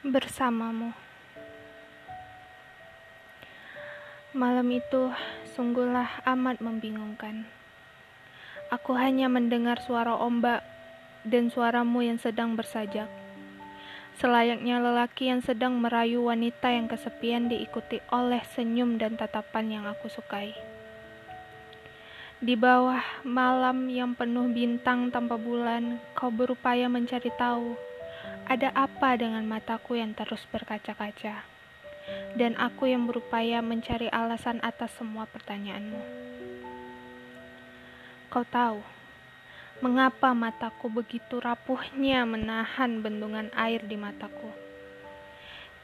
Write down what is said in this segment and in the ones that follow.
bersamamu. Malam itu sungguhlah amat membingungkan. Aku hanya mendengar suara ombak dan suaramu yang sedang bersajak. Selayaknya lelaki yang sedang merayu wanita yang kesepian diikuti oleh senyum dan tatapan yang aku sukai. Di bawah malam yang penuh bintang tanpa bulan, kau berupaya mencari tahu ada apa dengan mataku yang terus berkaca-kaca? Dan aku yang berupaya mencari alasan atas semua pertanyaanmu. Kau tahu, mengapa mataku begitu rapuhnya menahan bendungan air di mataku?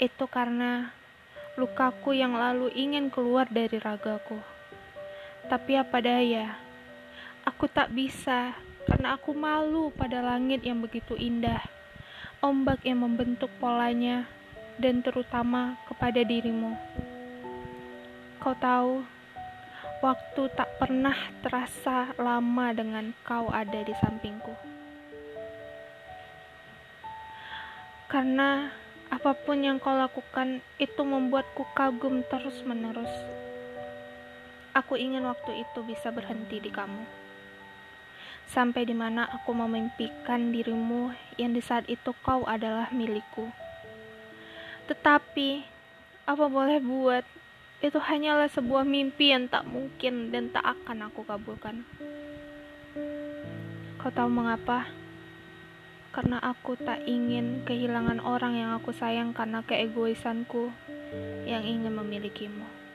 Itu karena lukaku yang lalu ingin keluar dari ragaku. Tapi apa daya, aku tak bisa karena aku malu pada langit yang begitu indah ombak yang membentuk polanya, dan terutama kepada dirimu. Kau tahu, waktu tak pernah terasa lama dengan kau ada di sampingku. Karena apa pun yang kau lakukan itu membuatku kagum terus-menerus. Aku ingin waktu itu bisa berhenti di kamu sampai di mana aku memimpikan dirimu yang di saat itu kau adalah milikku. Tetapi, apa boleh buat, itu hanyalah sebuah mimpi yang tak mungkin dan tak akan aku kabulkan. Kau tahu mengapa? Karena aku tak ingin kehilangan orang yang aku sayang karena keegoisanku yang ingin memilikimu.